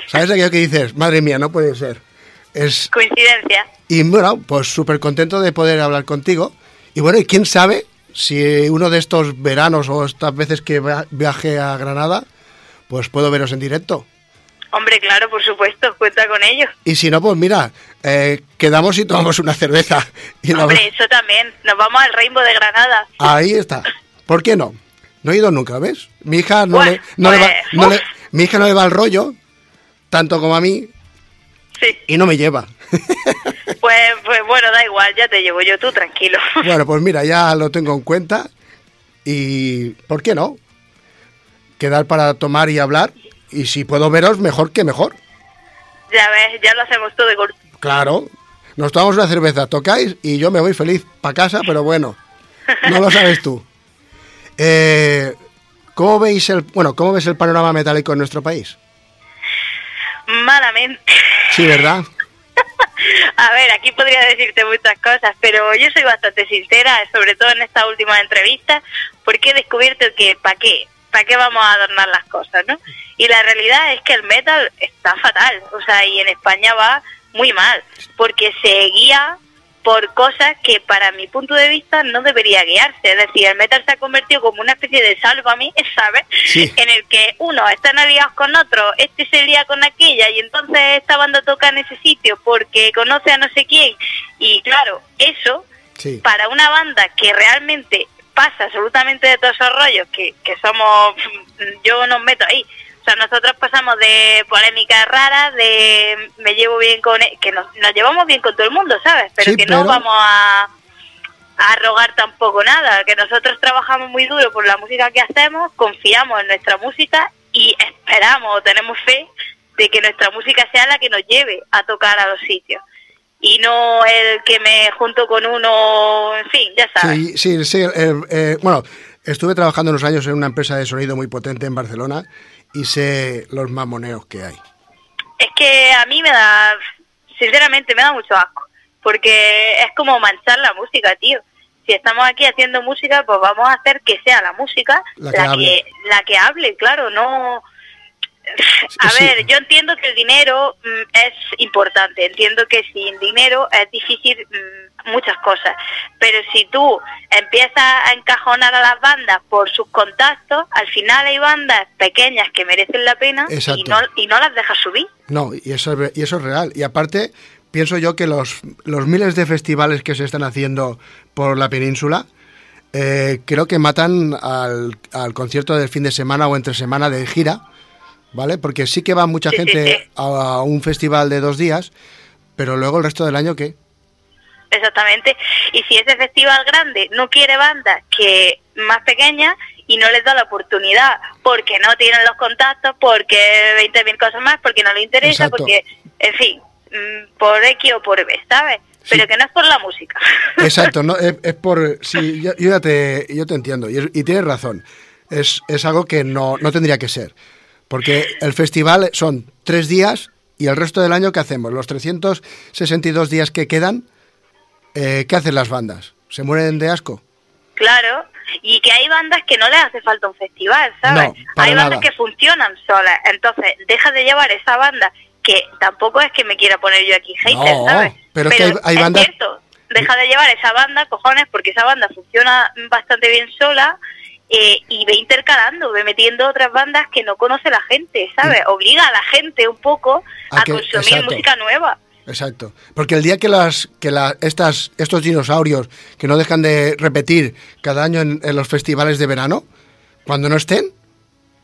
¿Sabes aquello que dices? Madre mía, no puede ser. Es,
Coincidencia.
y bueno, pues súper contento de poder hablar contigo. Y bueno, y quién sabe si uno de estos veranos o estas veces que via- viaje a Granada, pues puedo veros en directo.
Hombre, claro, por supuesto, cuenta con ello.
Y si no, pues mira, eh, quedamos y tomamos una cerveza. Y la-
Hombre, eso también. Nos vamos al Rainbow de Granada.
Ahí está. ¿Por qué no? No he ido nunca, ¿ves? Mi hija no, le, no le va,
pues,
no le- mi hija no le va al rollo, tanto como a mí,
Sí.
y no me lleva.
Pues, pues bueno, da igual, ya te llevo yo, tú tranquilo.
bueno, pues mira, ya lo tengo en cuenta. Y ¿por qué no? Quedar para tomar y hablar. Y si puedo veros, mejor que mejor.
ya ves, ya lo hacemos todo de golpe.
Claro. Nos tomamos una cerveza, tocáis y yo me voy feliz para casa, pero bueno, no lo sabes tú. Eh, ¿Cómo veis el, bueno, cómo ves el panorama metálico en nuestro país?
Malamente.
Sí, ¿verdad?
A ver, aquí podría decirte muchas cosas, pero yo soy bastante sincera, sobre todo en esta última entrevista, porque he descubierto que ¿para qué? ¿Para qué vamos a adornar las cosas, no? Y la realidad es que el metal está fatal, o sea, y en España va muy mal, porque se guía por cosas que para mi punto de vista no debería guiarse. Es decir, el metal se ha convertido como una especie de sálvame, ¿sabes?
Sí.
En el que uno están aliados con otro, este se lía con aquella y entonces esta banda toca en ese sitio porque conoce a no sé quién. Y claro, eso
Sí.
para una banda que realmente pasa absolutamente de todos esos rollos, que, que somos, yo nos meto ahí. O sea, nosotros pasamos de polémicas raras, de me llevo bien con, e- que nos, nos llevamos bien con todo el mundo, ¿sabes? Pero
Sí,
que
pero-
no vamos a, a rogar tampoco nada, que nosotros trabajamos muy duro por la música que hacemos, confiamos en nuestra música y esperamos, tenemos fe de que nuestra música sea la que nos lleve a tocar a los sitios. Y no el que me junto con uno, en fin, ya sabes.
Sí, sí, sí. eh, eh, bueno, estuve trabajando unos años en una empresa de sonido muy potente en Barcelona y sé los mamoneos que hay.
Es que a mí me da, sinceramente, me da mucho asco. Porque es como manchar la música, tío. Si estamos aquí haciendo música, pues vamos a hacer que sea la música
La
la
que
que,
hable.
la que hable, claro, no... A
Sí.
ver, yo entiendo que el dinero mm, es importante, entiendo que sin dinero es difícil mm, muchas cosas, pero si tú empiezas a encajonar a las bandas por sus contactos, al final hay bandas pequeñas que merecen la pena y no, y no las dejas subir.
No, y eso, es- y eso es real. Y aparte, pienso yo que los, los miles de festivales que se están haciendo por la península, eh, creo que matan al, al concierto del fin de semana o entre semana de gira, ¿vale? Porque sí que va mucha
Sí,
gente
sí.
a un festival de dos días, pero luego el resto del año, ¿qué?
Exactamente. Y si ese festival grande no quiere bandas que más pequeñas y no les da la oportunidad porque no tienen los contactos, porque 20.000 cosas más, porque no le interesa,
Exacto.
porque, en fin, mm, por X o por B, ¿sabes? Pero
Sí.
que no es por la música.
Exacto, no, es, es por... Sí, yo, yo ya te, yo te entiendo y, es- y tienes razón. Es, es algo que no, no tendría que ser. Porque el festival son tres días y el resto del año, ¿qué hacemos? Los 362 días que quedan, eh, ¿qué hacen las bandas? ¿Se mueren de asco?
Claro, y que hay bandas que no les hace falta un festival, ¿sabes?
No,
hay bandas
nada.
que funcionan solas, entonces deja de llevar esa banda, que tampoco es que me quiera poner yo aquí hater,
No,
¿sabes?
pero es que hay- hay
es
bandas-
cierto, deja de llevar esa banda, cojones, porque esa banda funciona bastante bien sola eh, y ve intercalando, ve metiendo otras bandas que no conoce la gente, ¿sabes? Obliga a la gente un poco
A
a,
que-
consumir
exacto.
música nueva.
Exacto. Porque el día que las que la, estas estos dinosaurios que no dejan de repetir cada año en, en los festivales de verano, cuando no estén,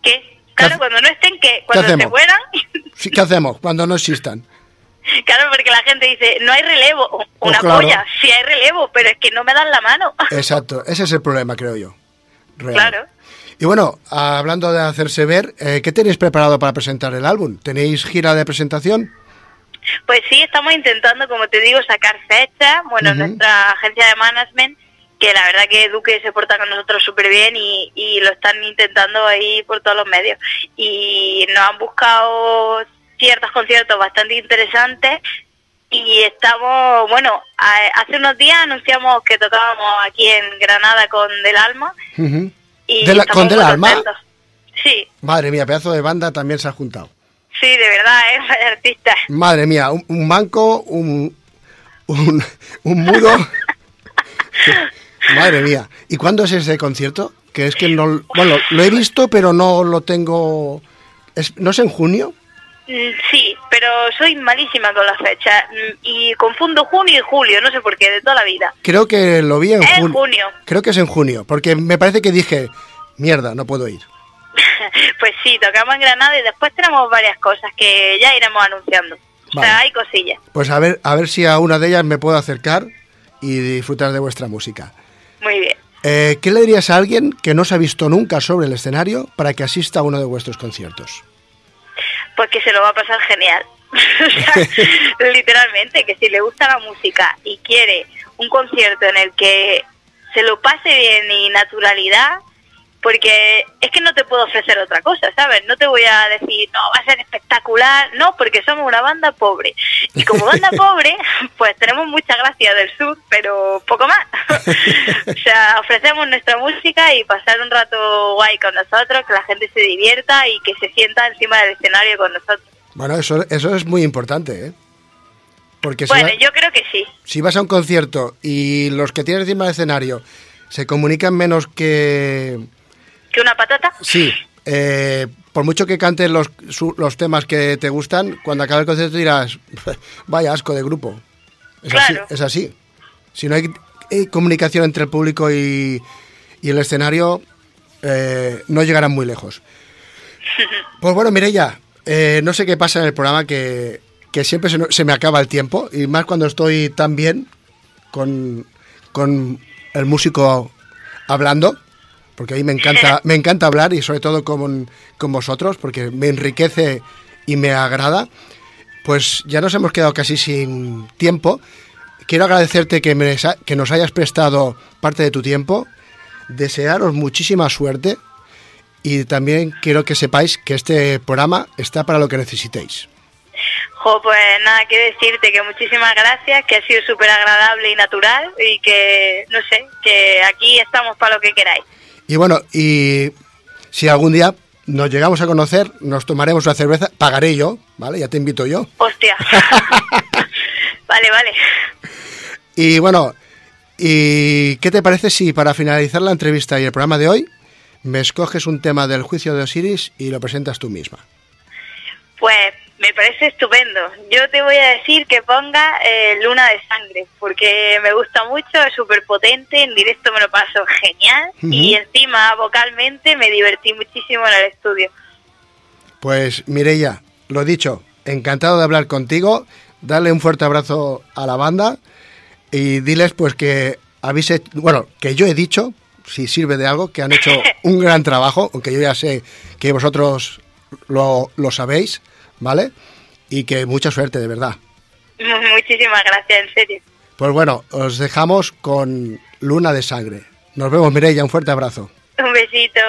¿Qué? Claro, cuando no estén, que cuando se
hacemos?
mueran,
sí, ¿qué hacemos? Cuando no existan.
Claro, porque la gente dice, no hay relevo. Una
claro.
polla, sí hay relevo, pero es que no me dan la mano.
Exacto, ese es el problema, creo yo. Real.
claro.
Y bueno, hablando de hacerse ver, eh, ¿qué tenéis preparado para presentar el álbum? ¿Tenéis gira de presentación?
Pues sí, estamos intentando, como te digo, sacar fechas. Bueno, nuestra agencia de management, que la verdad que Duque se porta con nosotros súper bien y, y lo están intentando ahí por todos los medios. Y nos han buscado ciertos conciertos bastante interesantes y estamos, bueno, hace unos días anunciamos que tocábamos aquí en Granada con Del Alma y
¿De la-
estamos
con Del Alma?
contentos. Sí,
Madre mía, pedazo de banda también se ha juntado.
sí, de verdad, ¿eh? Vaya artista.
Madre mía, un, un banco, un, un, un mudo. Madre mía. ¿Y cuándo es ese concierto? Que es que no... Bueno, lo he visto, pero no lo tengo... Es, ¿No es en junio?
Mm, Sí, pero soy malísima con las fechas y confundo junio y julio, no sé por qué, de toda la vida.
Creo que lo vi en
Es
junio.
junio.
Creo que es en junio, porque me parece que dije, mierda, no puedo ir.
Pues sí, tocamos en Granada y después tenemos varias cosas que ya iremos anunciando. O sea, hay cosillas.
Pues a ver, a ver si a una de ellas me puedo acercar y disfrutar de vuestra música.
Muy bien.
Eh, ¿Qué le dirías a alguien que no se ha visto nunca sobre el escenario para que asista a uno de vuestros conciertos?
Pues que se lo va a pasar genial. Literalmente, que si le gusta la música y quiere un concierto en el que se lo pase bien y naturalidad, porque es que no te puedo ofrecer otra cosa, ¿sabes? No te voy a decir, no, va a ser espectacular, no, porque somos una banda pobre. Y como banda pobre, pues tenemos mucha gracia del sur, pero poco más. o sea, ofrecemos nuestra música y pasar un rato guay con nosotros, que la gente se divierta y que se sienta encima del escenario con nosotros.
Bueno, eso, eso es muy importante, ¿eh? Porque si,
Bueno,
va-
yo creo que sí.
si vas a un concierto y los que tienes encima del escenario se comunican menos que...
¿Que una patata?
Sí, eh, por mucho que canten los, su- los temas que te gustan, cuando acabe el concierto dirás, vaya asco de grupo. Es
Claro.
así, es así. Si no hay, hay comunicación entre el público y, y el escenario, eh, no llegarán muy lejos. Pues bueno, Mireia, eh, no sé qué pasa en el programa que, que siempre se me acaba el tiempo, y más cuando estoy tan bien con, con el músico hablando, porque a mí me encanta, me encanta hablar y sobre todo con, con vosotros, porque me enriquece y me agrada. Pues ya nos hemos quedado casi sin tiempo. Quiero agradecerte que, me que nos hayas prestado parte de tu tiempo, desearos muchísima suerte y también quiero que sepáis que este programa está para lo que necesitéis.
Jo, pues nada que decirte, que muchísimas gracias, que ha sido súper agradable y natural y que, no sé, que aquí estamos para lo que queráis.
Y bueno, y si algún día nos llegamos a conocer, nos tomaremos una cerveza, pagaré yo, ¿vale? Ya te invito yo.
Hostia. vale, vale.
Y bueno, ¿y qué te parece si para finalizar la entrevista y el programa de hoy me escoges un tema del juicio de Osiris y lo presentas tú misma?
Pues me parece estupendo. Yo te voy a decir que ponga eh, Luna de Sangre, porque me gusta mucho, es súper potente, en directo me lo paso genial y encima vocalmente me divertí muchísimo en el estudio.
Pues Mireia, lo dicho, encantado de hablar contigo. dale un fuerte abrazo a la banda y diles pues que habéis hecho, bueno, que yo he dicho, si sirve de algo, que han hecho un gran trabajo, aunque yo ya sé que vosotros lo, lo sabéis, ¿vale? Y que mucha suerte, de verdad.
Muchísimas gracias, en serio.
Pues bueno, os dejamos con Luna de Sangre. Nos vemos, Mireia, un fuerte abrazo.
Un besito.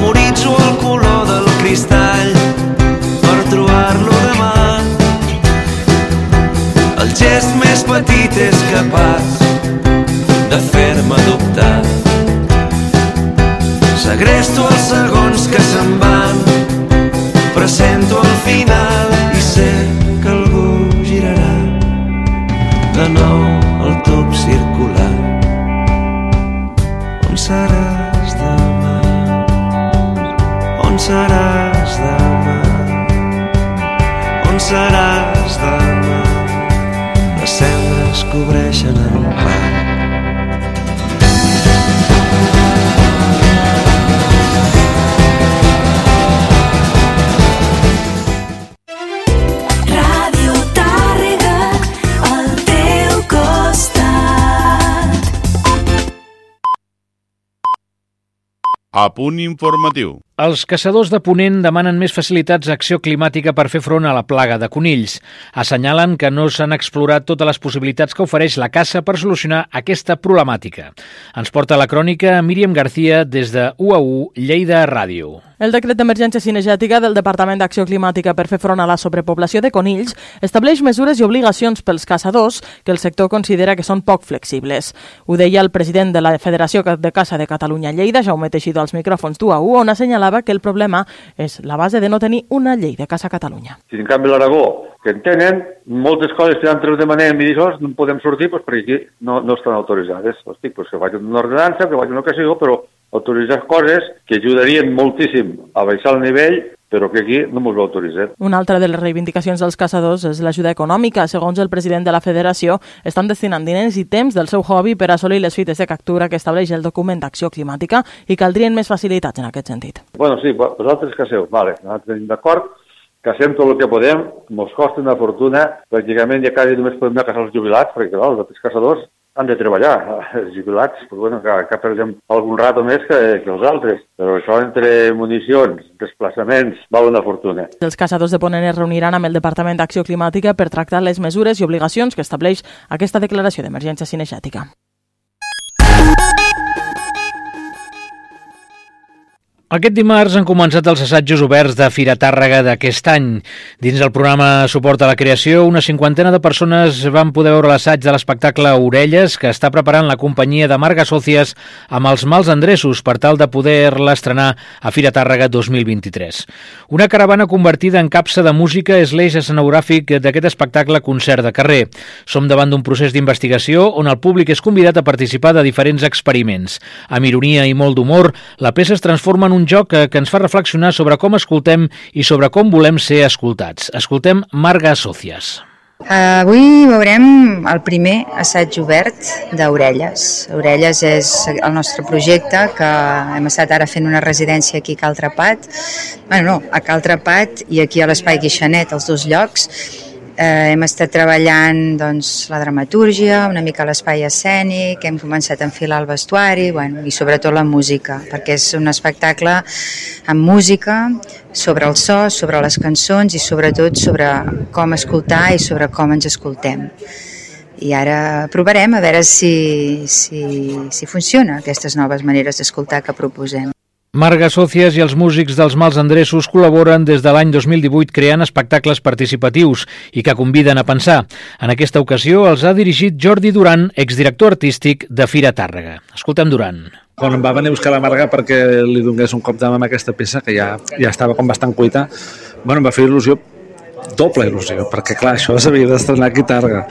Memoritzo el color del cristall per trobar-lo demà. El gest més petit és capaç de fer-me dubtar. Segresto els segons que se'n van,
punt informatiu.
Els caçadors de Ponent demanen més facilitats a Acció Climàtica per fer front a la plaga de conills. Assenyalen que no s'han explorat totes les possibilitats que ofereix la caça per solucionar aquesta problemàtica. Ens porta la crònica Míriam García des de UAU Lleida Ràdio.
El decret d'emergència cinegètica del Departament d'Acció Climàtica per fer front a la sobrepoblació de conills estableix mesures i obligacions pels caçadors que el sector considera que són poc flexibles. Ho deia el president de la Federació de Caça de Catalunya Lleida, Jaume Teixidor, als micròfons d'UAU, on assenyalava que el problema és la base de no tenir una llei de caça a Catalunya.
Si en canvi l'Aragó, que en tenen, moltes coses que nosaltres demanem i d'això no en podem sortir doncs, perquè aquí no, no estan autoritzades. Hosti, doncs que facin una ordenança, que facin una ocasió, però autoritzar coses que ajudarien moltíssim a baixar el nivell, però que aquí no ens ho autoritzen.
Una altra de les reivindicacions dels caçadors és l'ajuda econòmica. Segons el president de la federació, estan destinant diners i temps del seu hobby per assolir les fites de captura que estableix el document d'acció climàtica i caldrien més facilitats en aquest sentit.
Bueno, sí, vosaltres caceu, vale, nosaltres tenim d'acord, cacem tot el que podem, ens costa una fortuna, pràcticament ja quasi només podem anar a caçar els jubilats, perquè clar, els altres caçadors han de treballar, els jubilats, però bueno, que, que perdem algun rato més que, que els altres, però això entre municions, desplaçaments, val una fortuna.
Els caçadors de Ponent es reuniran amb el Departament d'Acció Climàtica per tractar les mesures i obligacions que estableix aquesta declaració d'emergència cinegètica.
Aquest dimarts han començat els assajos oberts de Fira Tàrrega d'aquest any. Dins del programa Suport a la Creació, una cinquantena de persones van poder veure l'assaig de l'espectacle Orelles, que està preparant la companyia de Marga Sòcies amb els mals endreços per tal de poder-la estrenar a Fira Tàrrega 2023. Una caravana convertida en capsa de música és l'eix escenogràfic d'aquest espectacle concert de carrer. Som davant d'un procés d'investigació on el públic és convidat a participar de diferents experiments. Amb ironia i molt d'humor, la peça es transforma en un joc que, que ens fa reflexionar sobre com escoltem i sobre com volem ser escoltats. Escoltem Marga Sòcies.
Uh, avui veurem el primer assaig obert d'Orelles. Orelles és el nostre projecte que hem estat ara fent una residència aquí a Cal Trepat, bueno, no, a Cal Trepat i aquí a l'Espai Guixanet, els dos llocs, Eh, hem estat treballant doncs, la dramatúrgia, una mica l'espai escènic, hem començat a enfilar el vestuari bueno, i sobretot la música, perquè és un espectacle amb música, sobre el so, sobre les cançons i sobretot sobre com escoltar i sobre com ens escoltem. I ara provarem a veure si, si, si funciona aquestes noves maneres d'escoltar que proposem.
Marga Sòcies i els músics dels Mals Endreços col·laboren des de l'any 2018 creant espectacles participatius i que conviden a pensar. En aquesta ocasió els ha dirigit Jordi Duran, exdirector artístic de Fira Tàrrega. Escoltem Duran.
Quan em va venir a buscar la Marga perquè li donés un cop de mà amb aquesta peça, que ja, ja estava com bastant cuita, bueno, em va fer il·lusió doble il·lusió, perquè clar, això s'havia d'estrenar aquí Targa.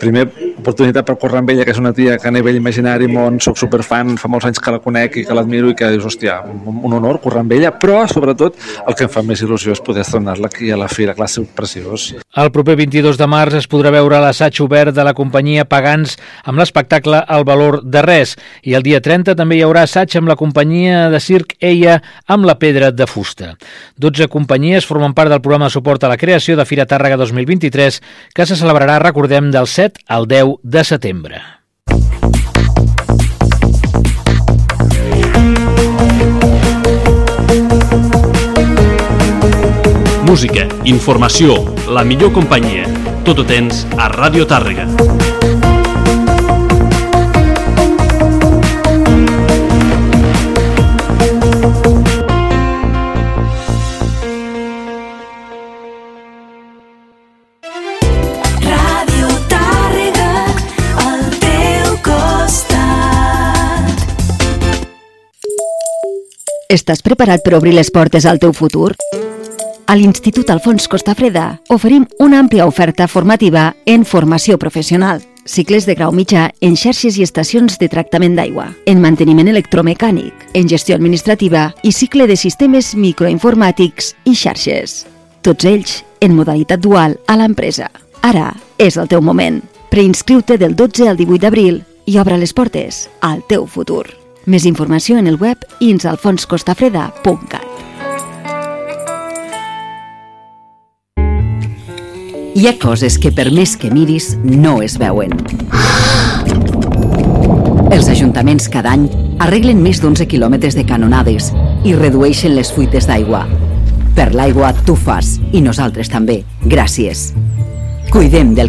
Primer, oportunitat per córrer amb ella, que és una tia que a nivell imaginari, món, soc superfan, fa molts anys que la conec i que l'admiro i que dius, hòstia, un, honor córrer amb ella, però sobretot el que em fa més il·lusió és poder estrenar-la aquí a la Fira, clar, és preciós.
El proper 22 de març es podrà veure l'assaig obert de la companyia Pagans amb l'espectacle El valor de res i el dia 30 també hi haurà assaig amb la companyia de circ Eia amb la pedra de fusta. 12 companyies formen part del programa de suport a la creació de Fira Tàrrega 2023 que se celebrarà, recordem, del 7 al 10 de setembre.
Música, informació, la millor companyia. Tot ho tens a Ràdio Tàrrega.
Estàs preparat per obrir les portes al teu futur? A l'Institut Alfons Costafreda oferim una àmplia oferta formativa en formació professional, cicles de grau mitjà en xarxes i estacions de tractament d'aigua, en manteniment electromecànic, en gestió administrativa i cicle de sistemes microinformàtics i xarxes. Tots ells en modalitat dual a l'empresa. Ara és el teu moment. Preinscriu-te del 12 al 18 d'abril i obre les portes al teu futur. Més informació en el web insalfonscostafreda.cat.
Hi ha coses que per més que miris no es veuen. Els ajuntaments cada any arreglen més d'11 quilòmetres de canonades i redueixen les fuites d'aigua. Per l'aigua tu fas i nosaltres també. Gràcies. Cuidem del